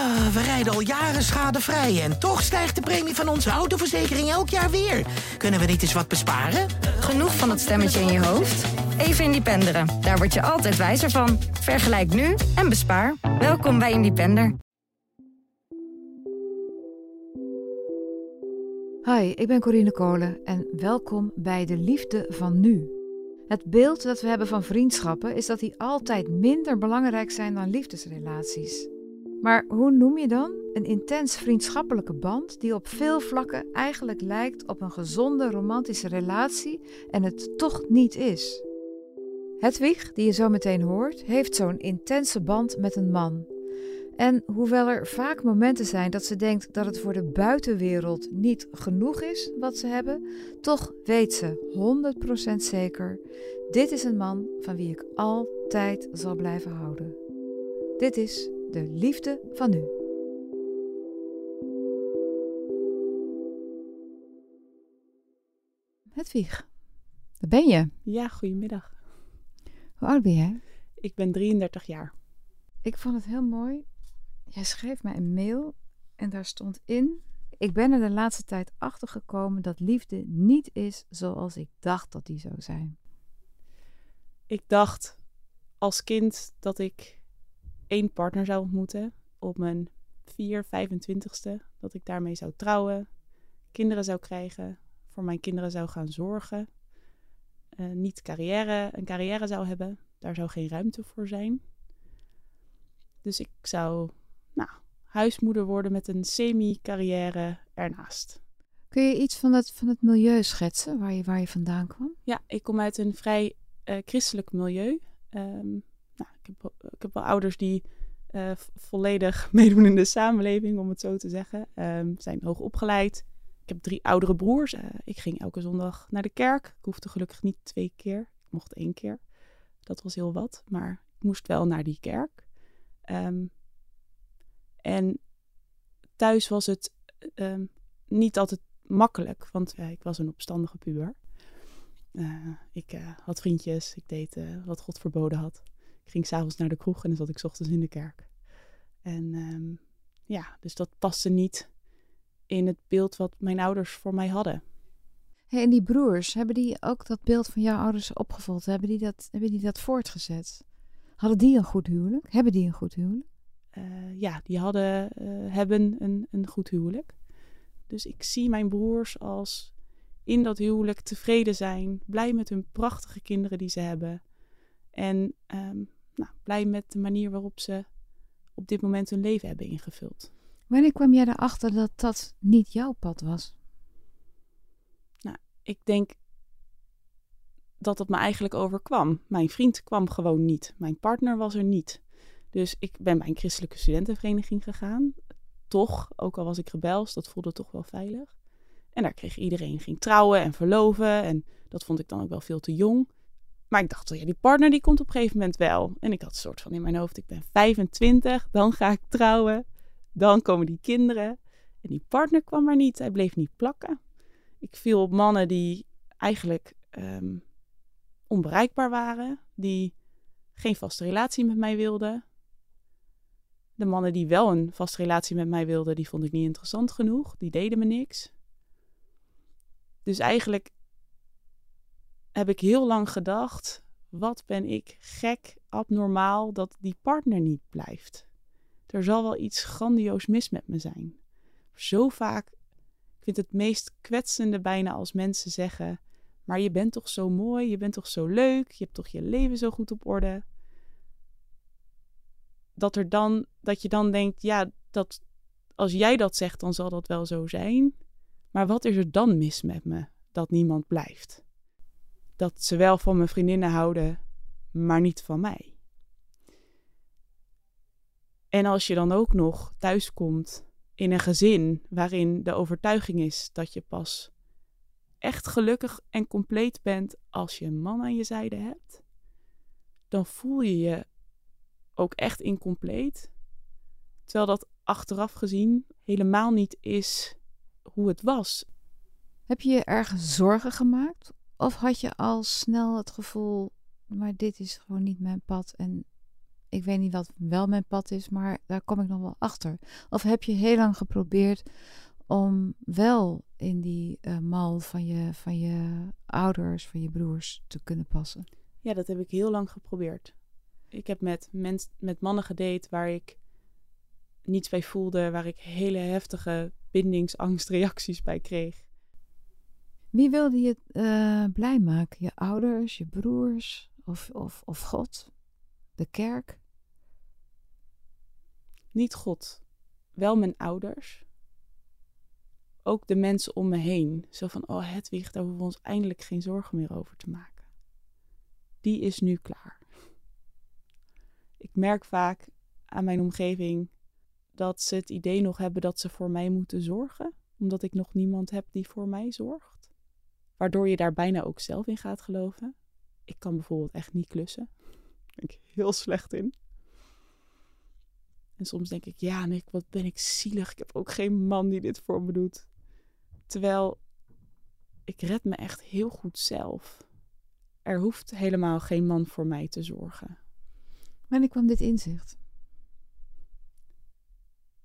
Ah, we rijden al jaren schadevrij en toch stijgt de premie van onze autoverzekering elk jaar weer. Kunnen we niet eens wat besparen? Genoeg van dat stemmetje in je hoofd? Even Independeren. Daar word je altijd wijzer van. Vergelijk nu en bespaar. Welkom bij Independer. Hi, ik ben Corine Kolen en welkom bij De Liefde van Nu. Het beeld dat we hebben van vriendschappen is dat die altijd minder belangrijk zijn dan liefdesrelaties. Maar hoe noem je dan een intens vriendschappelijke band die op veel vlakken eigenlijk lijkt op een gezonde romantische relatie en het toch niet is? Hedwig, die je zo meteen hoort, heeft zo'n intense band met een man. En hoewel er vaak momenten zijn dat ze denkt dat het voor de buitenwereld niet genoeg is wat ze hebben, toch weet ze 100% zeker: dit is een man van wie ik altijd zal blijven houden. Dit is de liefde van nu. Hedwig, daar ben je. Ja, goedemiddag. Hoe oud ben jij? Ik ben 33 jaar. Ik vond het heel mooi. Jij schreef mij een mail en daar stond in: Ik ben er de laatste tijd achter gekomen dat liefde niet is zoals ik dacht dat die zou zijn. Ik dacht als kind dat ik één partner zou ontmoeten op mijn 4, 25ste. Dat ik daarmee zou trouwen, kinderen zou krijgen, voor mijn kinderen zou gaan zorgen. eh, niet carrière, een carrière zou hebben. Daar zou geen ruimte voor zijn. Dus ik zou nou, huismoeder worden met een semi-carrière ernaast. Kun je iets van het, van het milieu schetsen waar je, waar je vandaan kwam? Ja, ik kom uit een vrij eh, christelijk milieu. Ehm, ik heb wel ouders die eh, volledig meedoen in de samenleving, om het zo te zeggen. Ehm zijn hoog opgeleid. Ik heb drie oudere broers. Eh, ik ging elke zondag naar de kerk. Ik hoefde gelukkig niet twee keer. Ik mocht één keer. Dat was heel wat. Maar ik moest wel naar die kerk. Ehm, en thuis was het ehm, niet altijd makkelijk, want eh, ik was een opstandige puber. Ik had vriendjes, ik deed wat God verboden had. Ik ging s'avonds naar de kroeg en dan zat ik ochtends in de kerk. En ehm, ja, dus dat paste niet in het beeld wat mijn ouders voor mij hadden. Hey, en die broers, hebben die ook dat beeld van jouw ouders opgevolgd? Hebben die dat, hebben die dat voortgezet? Hadden die een goed huwelijk? Hebben die een goed huwelijk? Eh, ja, die hadden, eh, hebben een, een goed huwelijk. Dus ik zie mijn broers als in dat huwelijk tevreden zijn, blij met hun prachtige kinderen die ze hebben. En ehm, nou, blij met de manier waarop ze op dit moment hun leven hebben ingevuld. Wanneer kwam jij erachter dat dat niet jouw pad was? Ik denk dat het me eigenlijk overkwam. Mijn vriend kwam gewoon niet. Mijn partner was er niet. Dus ik ben bij een christelijke studentenvereniging gegaan. Toch, ook al was ik rebels, dat voelde toch wel veilig. En daar kreeg iedereen, ging trouwen en verloven. En dat vond ik dan ook wel veel te jong. Maar ik dacht, oh ja, die partner die komt op een gegeven moment wel. En ik had een soort van in mijn hoofd, ik ben 25, dan ga ik trouwen. Dan komen die kinderen. En die partner kwam maar niet. Hij bleef niet plakken. Ik viel op mannen die eigenlijk ehm, onbereikbaar waren. Die geen vaste relatie met mij wilden. De mannen die wel een vaste relatie met mij wilden, die vond ik niet interessant genoeg. Die deden me niks. Dus eigenlijk heb ik heel lang gedacht: wat ben ik gek, abnormaal dat die partner niet blijft. Er zal wel iets grandioos mis met me zijn. Zo vaak, ik vind het meest kwetsende bijna als mensen zeggen: maar je bent toch zo mooi, je bent toch zo leuk, je hebt toch je leven zo goed op orde. Dat, er dan, dat je dan denkt, ja, dat, als jij dat zegt, dan zal dat wel zo zijn. Maar wat is er dan mis met me dat niemand blijft? Dat ze wel van mijn vriendinnen houden, maar niet van mij. En als je dan ook nog thuiskomt in een gezin waarin de overtuiging is dat je pas echt gelukkig en compleet bent als je een man aan je zijde hebt, dan voel je je ook echt incompleet. Terwijl dat achteraf gezien helemaal niet is hoe het was. Heb je je ergens zorgen gemaakt? Of had je al snel het gevoel, maar dit is gewoon niet mijn pad en ik weet niet wat wel mijn pad is, maar daar kom ik nog wel achter. Of heb je heel lang geprobeerd om wel in die uh, mal van je, van je ouders, van je broers te kunnen passen? Ja, dat heb ik heel lang geprobeerd. Ik heb met, met mannen gedate waar ik niets bij voelde, waar ik hele heftige bindingsangstreacties bij kreeg. Wie wilde je uh, blij maken? Je ouders, je broers of, of, of God? De kerk? Niet God, wel mijn ouders. Ook de mensen om me heen. Zo van, oh Hedwig, daar hoeven we ons eindelijk geen zorgen meer over te maken. Die is nu klaar. Ik merk vaak aan mijn omgeving dat ze het idee nog hebben dat ze voor mij moeten zorgen, omdat ik nog niemand heb die voor mij zorgt. Waardoor je daar bijna ook zelf in gaat geloven. Ik kan bijvoorbeeld echt niet klussen. Daar ben ik heel slecht in. En soms denk ik, ja, Nick, wat ben ik zielig. Ik heb ook geen man die dit voor me doet. Terwijl ik red me echt heel goed zelf. Er hoeft helemaal geen man voor mij te zorgen. Wanneer kwam dit inzicht?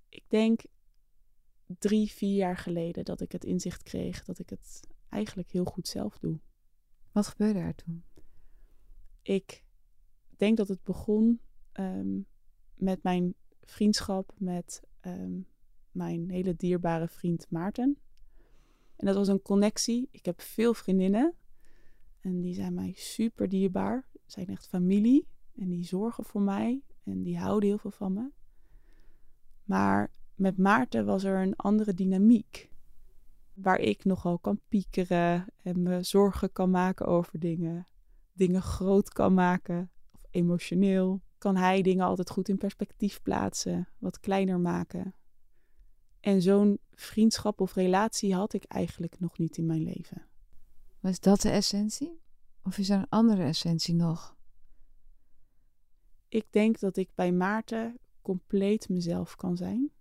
Ik denk drie, vier jaar geleden dat ik het inzicht kreeg dat ik het eigenlijk heel goed zelf doe. Wat gebeurde er toen? Ik denk dat het begon ehm, met mijn vriendschap met ehm, mijn hele dierbare vriend Maarten. En dat was een connectie. Ik heb veel vriendinnen en die zijn mij super dierbaar. Zijn echt familie en die zorgen voor mij en die houden heel veel van me. Maar met Maarten was er een andere dynamiek. Waar ik nogal kan piekeren en me zorgen kan maken over dingen. Dingen groot kan maken of emotioneel. Kan hij dingen altijd goed in perspectief plaatsen, wat kleiner maken. En zo'n vriendschap of relatie had ik eigenlijk nog niet in mijn leven. Was dat de essentie? Of is er een andere essentie nog? Ik denk dat ik bij Maarten compleet mezelf kan zijn.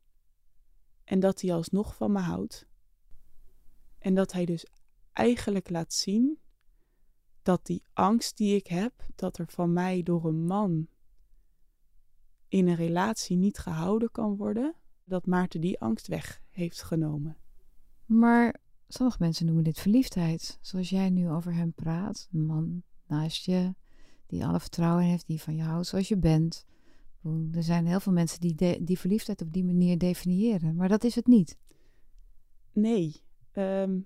En dat hij alsnog van me houdt. En dat hij dus eigenlijk laat zien dat die angst die ik heb, dat er van mij door een man in een relatie niet gehouden kan worden, dat Maarten die angst weg heeft genomen. Maar sommige mensen noemen dit verliefdheid. Zoals jij nu over hem praat. Een man naast je, die alle vertrouwen heeft, die van je houdt zoals je bent. Er zijn heel veel mensen die die verliefdheid op die manier definiëren. Maar dat is het niet. Nee. Ehm,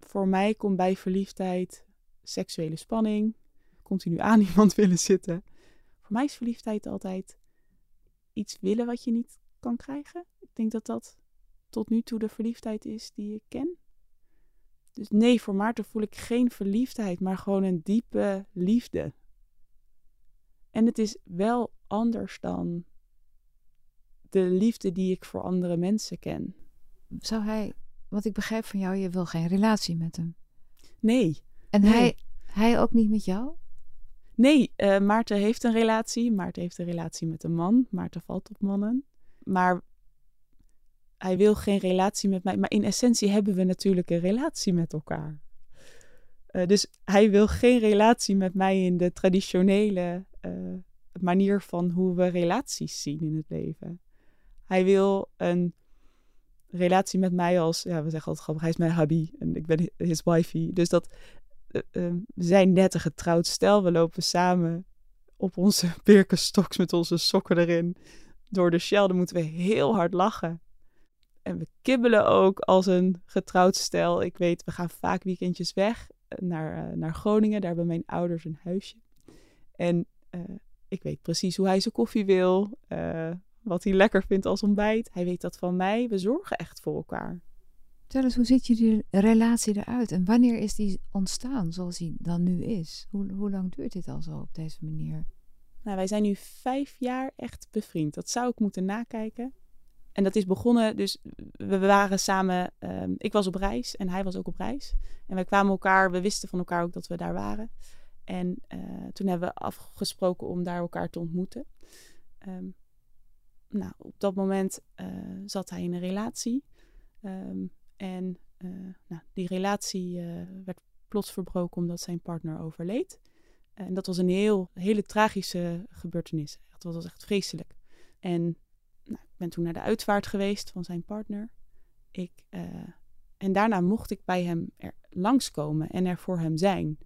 voor mij komt bij verliefdheid seksuele spanning. Continu aan iemand willen zitten. Voor mij is verliefdheid altijd iets willen wat je niet kan krijgen. Ik denk dat dat tot nu toe de verliefdheid is die ik ken. Dus nee, voor Maarten voel ik geen verliefdheid, maar gewoon een diepe liefde. En het is wel anders dan de liefde die ik voor andere mensen ken. Zou hij, wat ik begrijp van jou, je wil geen relatie met hem? Nee. En Hij, hij ook niet met jou? Nee, uh, Maarten heeft een relatie. Maarten heeft een relatie met een man. Maarten valt op mannen. Maar hij wil geen relatie met mij. Maar in essentie hebben we natuurlijk een relatie met elkaar. Uh, dus hij wil geen relatie met mij in de traditionele uh, manier van hoe we relaties zien in het leven. Hij wil een relatie met mij als, ja, we zeggen altijd grappig, hij is mijn hubby en ik ben his wifey. Dus dat uh, we zijn net een getrouwd stel. We lopen samen op onze Birkenstocks met onze sokken erin door de Shell. Dan moeten we heel hard lachen. En we kibbelen ook als een getrouwd stel. Ik weet, we gaan vaak weekendjes weg eh, naar, naar Groningen. Daar hebben mijn ouders een huisje. En ik weet precies hoe hij zijn koffie wil. Wat hij lekker vindt als ontbijt. Hij weet dat van mij. We zorgen echt voor elkaar. Vertel eens, hoe ziet jullie relatie eruit? En wanneer is die ontstaan zoals die dan nu is? Hoe, hoe lang duurt dit al zo op deze manier? Nou, wij zijn nu vijf jaar echt bevriend. Dat zou ik moeten nakijken. En dat is begonnen, dus we waren samen, um, ik was op reis en hij was ook op reis. En wij kwamen elkaar, we wisten van elkaar ook dat we daar waren. En uh, toen hebben we afgesproken om daar elkaar te ontmoeten. Um, nou, op dat moment uh, zat hij in een relatie. Um, en uh, nou, die relatie werd plots verbroken omdat zijn partner overleed. En dat was een heel, hele tragische gebeurtenis. Dat was echt vreselijk. En nou, ik ben toen naar de uitvaart geweest van zijn partner. Ik, en daarna mocht ik bij hem er langskomen en er voor hem zijn.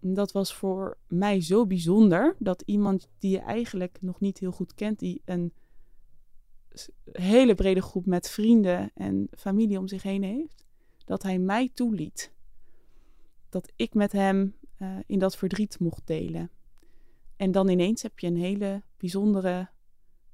En dat was voor mij zo bijzonder dat iemand die je eigenlijk nog niet heel goed kent, die een hele brede groep met vrienden en familie om zich heen heeft, dat hij mij toeliet. Dat ik met hem uh, in dat verdriet mocht delen. En dan ineens heb je een hele bijzondere,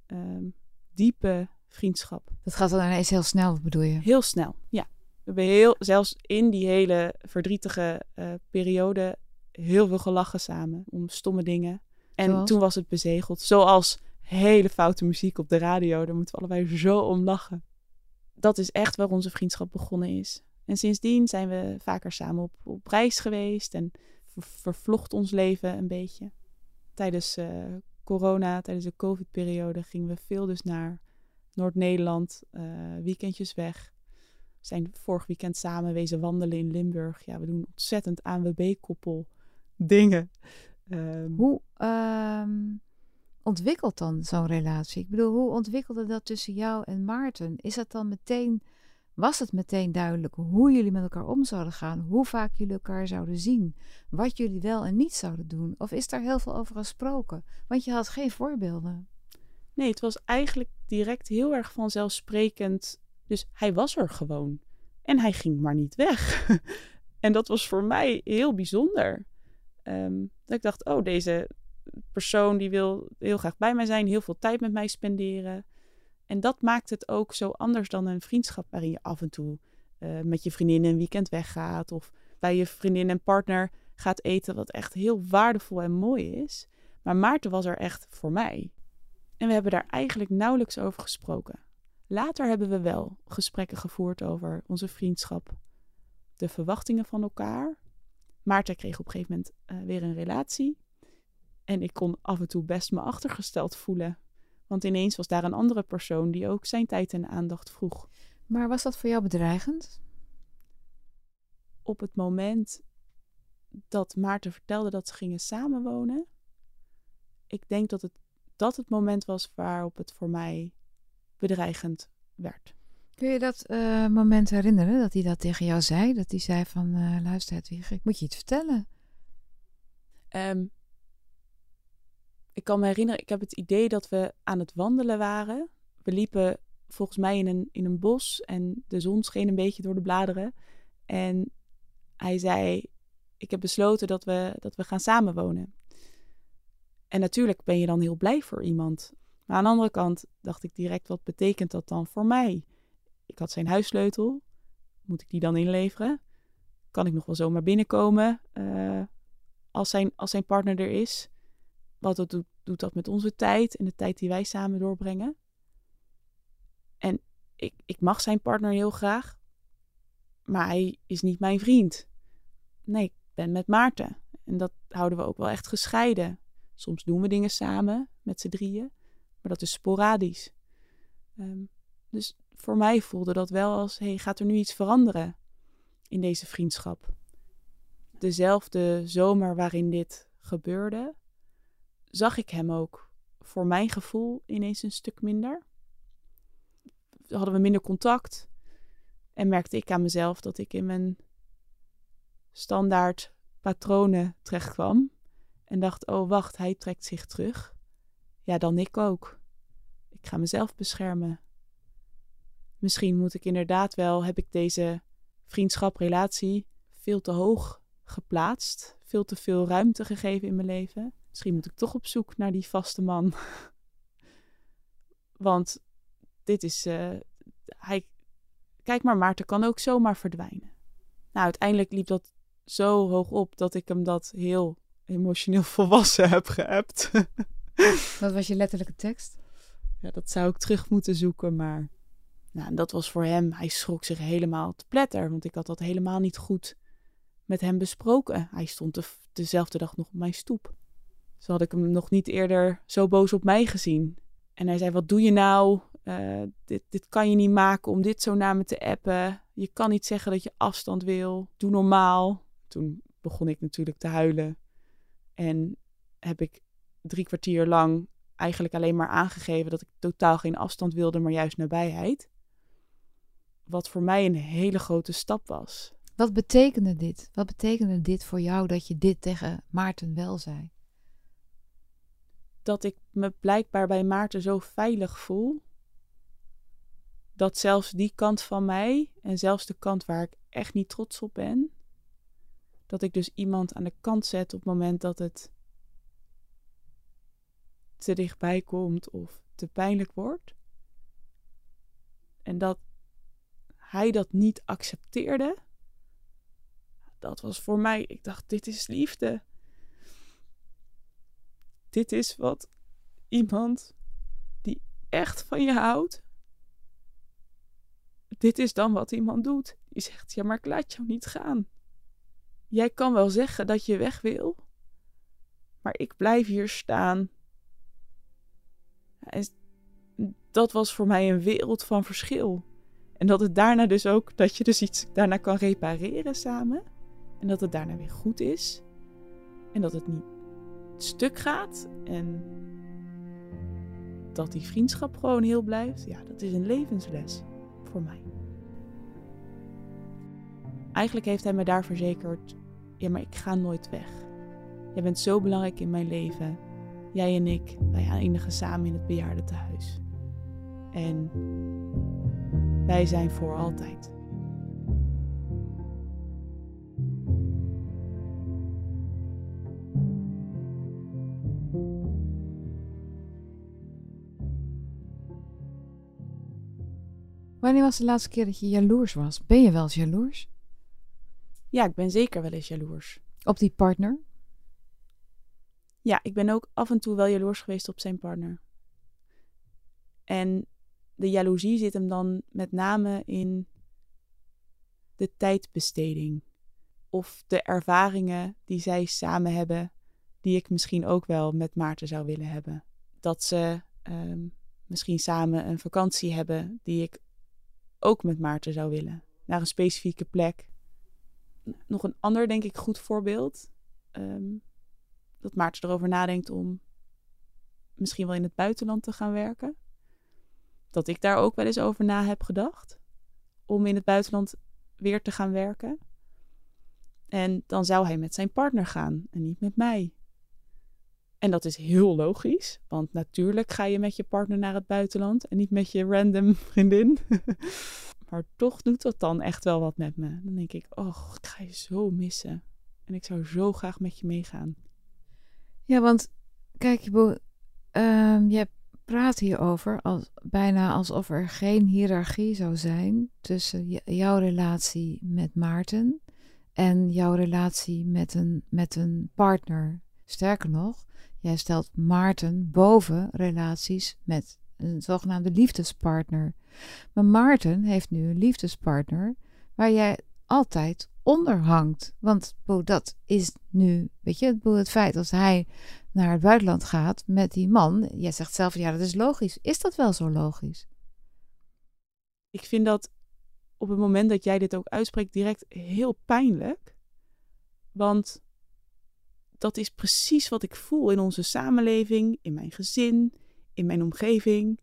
um, diepe vriendschap. Dat gaat dan ineens heel snel, bedoel je? Heel snel, ja. We hebben heel, zelfs in die hele verdrietige uh, periode heel veel gelachen samen om stomme dingen. En Zoals? toen was het bezegeld. Zoals hele foute muziek op de radio. Daar moeten we allebei zo om lachen. Dat is echt waar onze vriendschap begonnen is. En sindsdien zijn we vaker samen op, op reis geweest en ver, vervlocht ons leven een beetje. Tijdens uh, corona, tijdens de COVID-periode, gingen we veel dus naar Noord-Nederland, uh, weekendjes weg. We zijn vorig weekend samen wezen wandelen in Limburg. Ja, we doen ontzettend ANWB-koppel dingen. Um, Hoe um, ontwikkelt dan zo'n relatie? Ik bedoel, hoe ontwikkelde dat tussen jou en Maarten? Is dat dan meteen, was het meteen duidelijk hoe jullie met elkaar om zouden gaan? Hoe vaak jullie elkaar zouden zien? Wat jullie wel en niet zouden doen? Of is daar heel veel over gesproken? Want je had geen voorbeelden. Nee, het was eigenlijk direct heel erg vanzelfsprekend. Dus hij was er gewoon. En hij ging maar niet weg. en dat was voor mij heel bijzonder. Um, dat ik dacht, oh, deze persoon die wil heel graag bij mij zijn, heel veel tijd met mij spenderen. En dat maakt het ook zo anders dan een vriendschap waarin je af en toe uh, met je vriendin een weekend weggaat. Of bij je vriendin en partner gaat eten, wat echt heel waardevol en mooi is. Maar Maarten was er echt voor mij. En we hebben daar eigenlijk nauwelijks over gesproken. Later hebben we wel gesprekken gevoerd over onze vriendschap, de verwachtingen van elkaar. Maarten kreeg op een gegeven moment uh, weer een relatie. En ik kon af en toe best me achtergesteld voelen. Want ineens was daar een andere persoon die ook zijn tijd en aandacht vroeg. Maar was dat voor jou bedreigend? Op het moment dat Maarten vertelde dat ze gingen samenwonen, ik denk dat het dat het moment was waarop het voor mij bedreigend werd. Kun je dat uh, moment herinneren dat hij dat tegen jou zei? Dat hij zei van, uh, luister Hedwig, ik moet je iets vertellen. Um, ik kan me herinneren, ik heb het idee dat we aan het wandelen waren. We liepen volgens mij in een, in een bos en de zon scheen een beetje door de bladeren. En hij zei, ik heb besloten dat we, dat we gaan samenwonen. En natuurlijk ben je dan heel blij voor iemand. Maar aan de andere kant dacht ik direct, wat betekent dat dan voor mij? Ik had zijn huissleutel. Moet ik die dan inleveren? Kan ik nog wel zomaar binnenkomen uh, als, zijn, als zijn partner er is? Wat doet, doet dat met onze tijd en de tijd die wij samen doorbrengen? En ik, ik mag zijn partner heel graag, maar hij is niet mijn vriend. Nee, ik ben met Maarten. En dat houden we ook wel echt gescheiden. Soms doen we dingen samen met z'n drieën, maar dat is sporadisch. Um, dus voor mij voelde dat wel als: hey, gaat er nu iets veranderen in deze vriendschap? Dezelfde zomer waarin dit gebeurde, zag ik hem ook voor mijn gevoel ineens een stuk minder. Hadden we minder contact en merkte ik aan mezelf dat ik in mijn standaard patronen terechtkwam. En dacht, oh wacht, hij trekt zich terug. Ja, dan ik ook. Ik ga mezelf beschermen. Misschien moet ik inderdaad wel, heb ik deze vriendschap, relatie veel te hoog geplaatst. Veel te veel ruimte gegeven in mijn leven. Misschien moet ik toch op zoek naar die vaste man. Want dit is. Uh, hij, kijk maar, Maarten kan ook zomaar verdwijnen. Nou, uiteindelijk liep dat zo hoog op dat ik hem dat heel emotioneel volwassen heb geappt. Wat was je letterlijke tekst? Ja, dat zou ik terug moeten zoeken, maar. Nou, dat was voor hem. Hij schrok zich helemaal te pletter, want ik had dat helemaal niet goed met hem besproken. Hij stond de, dezelfde dag nog op mijn stoep. Zo had ik hem nog niet eerder zo boos op mij gezien. En hij zei: Wat doe je nou? Uh, dit, dit kan je niet maken om dit zo naar me te appen. Je kan niet zeggen dat je afstand wil. Doe normaal. Toen begon ik natuurlijk te huilen. En heb ik drie kwartier lang eigenlijk alleen maar aangegeven dat ik totaal geen afstand wilde, maar juist nabijheid. Wat voor mij een hele grote stap was. Wat betekende dit? Wat betekende dit voor jou dat je dit tegen Maarten wel zei? Dat ik me blijkbaar bij Maarten zo veilig voel. Dat zelfs die kant van mij en zelfs de kant waar ik echt niet trots op ben, dat ik dus iemand aan de kant zet op het moment dat het te dichtbij komt of te pijnlijk wordt. En dat hij dat niet accepteerde, dat was voor mij, ik dacht, dit is liefde. Dit is wat iemand die echt van je houdt. Dit is dan wat iemand doet. Die zegt, ja, maar ik laat jou niet gaan. Jij kan wel zeggen dat je weg wil, maar ik blijf hier staan. Dat was voor mij een wereld van verschil. En dat het daarna dus ook, dat je dus iets daarna kan repareren samen. En dat het daarna weer goed is. En dat het niet stuk gaat. En dat die vriendschap gewoon heel blijft. Ja, dat is een levensles voor mij. Eigenlijk heeft hij me daar verzekerd: ja, maar ik ga nooit weg. Jij bent zo belangrijk in mijn leven. Jij en ik, wij eindigen samen in het bejaardentehuis. En wij zijn voor altijd. Wanneer was de laatste keer dat je jaloers was? Ben je wel eens jaloers? Ja, ik ben zeker wel eens jaloers. Op die partner? Ja, ik ben ook af en toe wel jaloers geweest op zijn partner. En de jaloezie zit hem dan met name in de tijdbesteding. Of de ervaringen die zij samen hebben, die ik misschien ook wel met Maarten zou willen hebben. Dat ze ehm, misschien samen een vakantie hebben die ik ook met Maarten zou willen. Naar een specifieke plek. Nog een ander, denk ik, goed voorbeeld. Ehm, dat Maarten erover nadenkt om misschien wel in het buitenland te gaan werken. Dat ik daar ook wel eens over na heb gedacht. Om in het buitenland weer te gaan werken. En dan zou hij met zijn partner gaan en niet met mij. En dat is heel logisch, want natuurlijk ga je met je partner naar het buitenland en niet met je random vriendin. maar toch doet dat dan echt wel wat met me. Dan denk ik, oh, ik ga je zo missen. En ik zou zo graag met je meegaan. Ja, want kijk, je, um, je praat hierover als, bijna alsof er geen hiërarchie zou zijn tussen jouw relatie met Maarten en jouw relatie met een, met een partner. Sterker nog, Jij stelt Maarten boven relaties met een zogenaamde liefdespartner. Maar Maarten heeft nu een liefdespartner waar jij altijd onder hangt. Want dat is nu, weet je, het feit als hij naar het buitenland gaat met die man. Jij zegt zelf, ja, dat is logisch. Is dat wel zo logisch? Ik vind dat op het moment dat jij dit ook uitspreekt direct heel pijnlijk. Want dat is precies wat ik voel in onze samenleving, in mijn gezin, in mijn omgeving.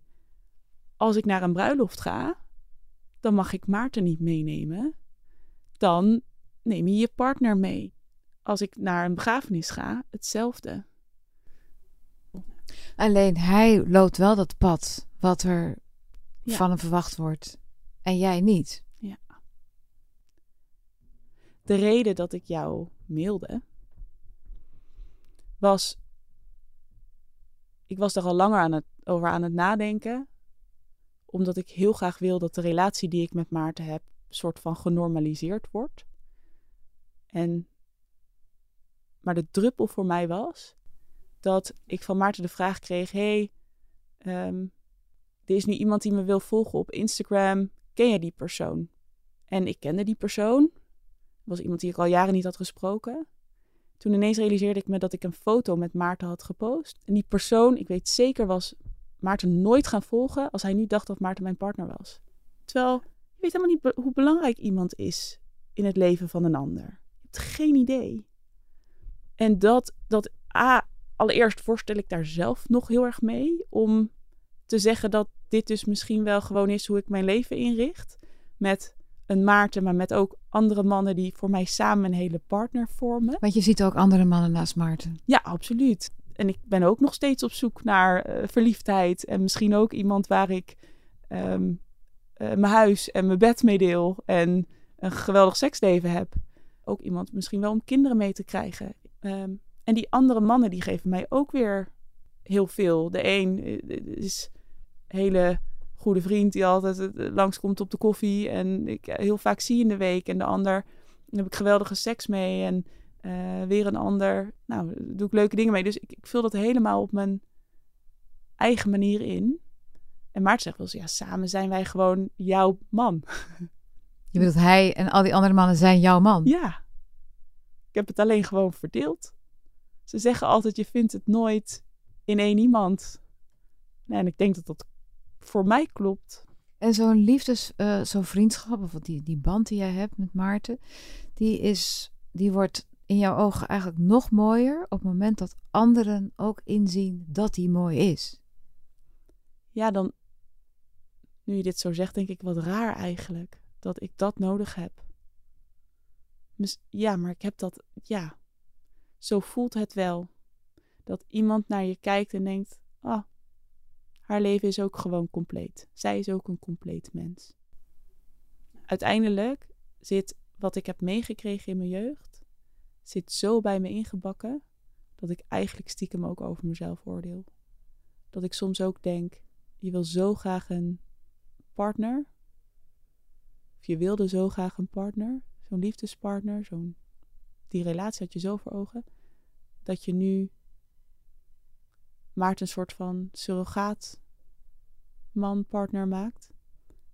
Als ik naar een bruiloft ga, dan mag ik Maarten niet meenemen. Dan neem je je partner mee. Als ik naar een begrafenis ga, hetzelfde. Alleen hij loopt wel dat pad wat er van hem verwacht wordt. En jij niet. Ja. De reden dat ik jou mailde, was. Ik was er al langer aan het, over aan het nadenken. Omdat ik heel graag wil dat de relatie die ik met Maarten heb. soort van genormaliseerd wordt. En. Maar de druppel voor mij was. dat ik van Maarten de vraag kreeg: hey, um, er is nu iemand die me wil volgen op Instagram. Ken je die persoon? En ik kende die persoon. Dat was iemand die ik al jaren niet had gesproken. Toen ineens realiseerde ik me dat ik een foto met Maarten had gepost. En die persoon, ik weet zeker, was Maarten nooit gaan volgen als hij nu dacht dat Maarten mijn partner was. Terwijl je weet helemaal niet hoe belangrijk iemand is in het leven van een ander. Je hebt geen idee. En dat, dat A, allereerst worstel ik daar zelf nog heel erg mee om te zeggen dat dit dus misschien wel gewoon is hoe ik mijn leven inricht. Met een Maarten, maar met ook andere mannen die voor mij samen een hele partner vormen. Want je ziet ook andere mannen naast Maarten. Ja, absoluut. En ik ben ook nog steeds op zoek naar eh, verliefdheid. En misschien ook iemand waar ik ehm, eh, mijn huis en mijn bed mee deel. En een geweldig seksleven heb. Ook iemand misschien wel om kinderen mee te krijgen. Ehm, en die andere mannen die geven mij ook weer heel veel. De een eh, is hele goede vriend die altijd langskomt op de koffie. En ik heel vaak zie in de week. En de ander heb ik geweldige seks mee. En uh, weer een ander. Nou, doe ik leuke dingen mee. Dus ik, ik vul dat helemaal op mijn eigen manier in. En Maart zegt wel eens, ja, samen zijn wij gewoon jouw man. Je bedoelt, hij en al die andere mannen zijn jouw man? Ja. Ik heb het alleen gewoon verdeeld. Ze zeggen altijd, je vindt het nooit in één iemand. en ik denk dat dat voor mij klopt. En zo'n liefdes, uh, zo'n vriendschap, of die, die band die jij hebt met Maarten, die, is, die wordt in jouw ogen eigenlijk nog mooier op het moment dat anderen ook inzien dat die mooi is. Ja, dan, nu je dit zo zegt, denk ik wat raar eigenlijk. Dat ik dat nodig heb. Ja, maar ik heb dat, ja. Zo voelt het wel. Dat iemand naar je kijkt en denkt: ah, haar leven is ook gewoon compleet. Zij is ook een compleet mens. Uiteindelijk zit wat ik heb meegekregen in mijn jeugd, zit zo bij me ingebakken dat ik eigenlijk stiekem ook over mezelf oordeel. Dat ik soms ook denk: je wil zo graag een partner. Of je wilde zo graag een partner, zo'n liefdespartner, zo'n die relatie had je zo voor ogen, dat je nu Maarten een soort van surrogaat man, partner maakt.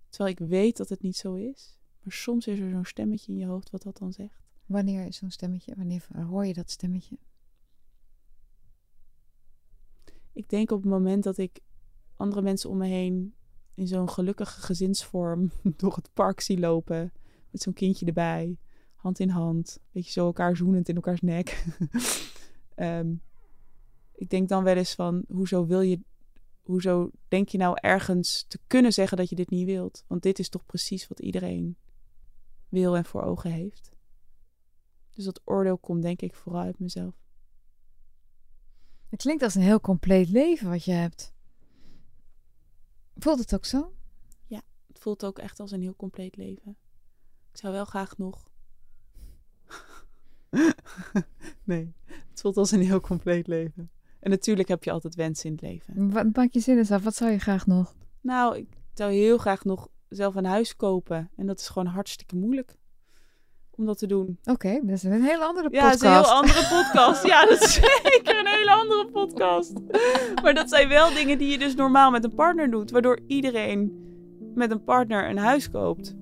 Terwijl ik weet dat het niet zo is. Maar soms is er zo'n stemmetje in je hoofd wat dat dan zegt. Wanneer is zo'n stemmetje? Wanneer hoor je dat stemmetje? Ik denk op het moment dat ik andere mensen om me heen in zo'n gelukkige gezinsvorm door het park zie lopen. Met zo'n kindje erbij, hand in hand, beetje zo elkaar zoenend in elkaars nek. um, ik denk dan wel eens van, hoezo wil je, hoezo denk je nou ergens te kunnen zeggen dat je dit niet wilt? Want dit is toch precies wat iedereen wil en voor ogen heeft. Dus dat oordeel komt denk ik vooral uit mezelf. Het klinkt als een heel compleet leven wat je hebt. Voelt het ook zo? Ja, het voelt ook echt als een heel compleet leven. Ik zou wel graag nog. nee, het voelt als een heel compleet leven. En natuurlijk heb je altijd wensen in het leven. Wat maak je zin eens af? Wat zou je graag nog? Nou, ik zou heel graag nog zelf een huis kopen. En dat is gewoon hartstikke moeilijk om dat te doen. Oké, dat is een hele andere podcast. Ja, dat is een heel andere podcast. ja, dat is zeker een hele andere podcast. Maar dat zijn wel dingen die je dus normaal met een partner doet. Waardoor iedereen met een partner een huis koopt.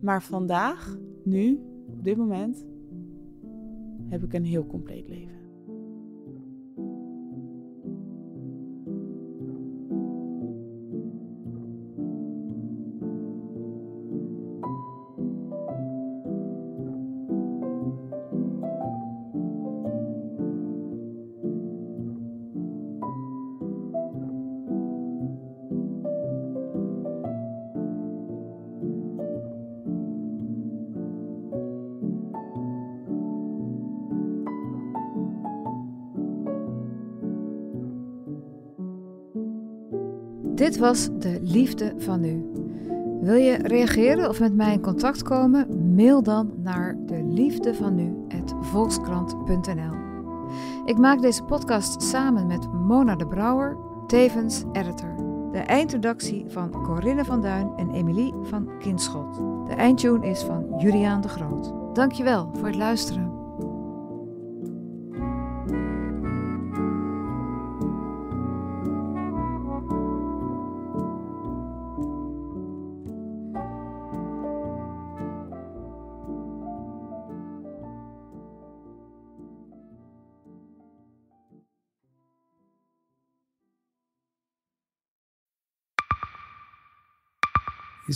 Maar vandaag, nu, op dit moment, heb ik een heel compleet leven. Dit was de liefde van nu. Wil je reageren of met mij in contact komen? Mail dan naar de liefde van nu volkskrant.nl. Ik maak deze podcast samen met Mona de Brouwer, tevens editor. De eindredactie van Corinne van Duin en Emilie van Kinschot. De eindtune is van Juliaan de Groot. Dankjewel voor het luisteren.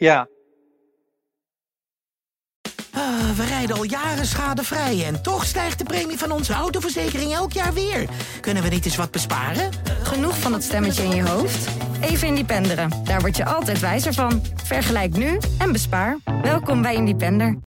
ja. Ah, we rijden al jaren schadevrij en toch stijgt de premie van onze autoverzekering elk jaar weer. Kunnen we niet eens wat besparen? Genoeg van dat stemmetje in je hoofd? Even Independeren. Daar word je altijd wijzer van. Vergelijk nu en bespaar. Welkom bij Independer.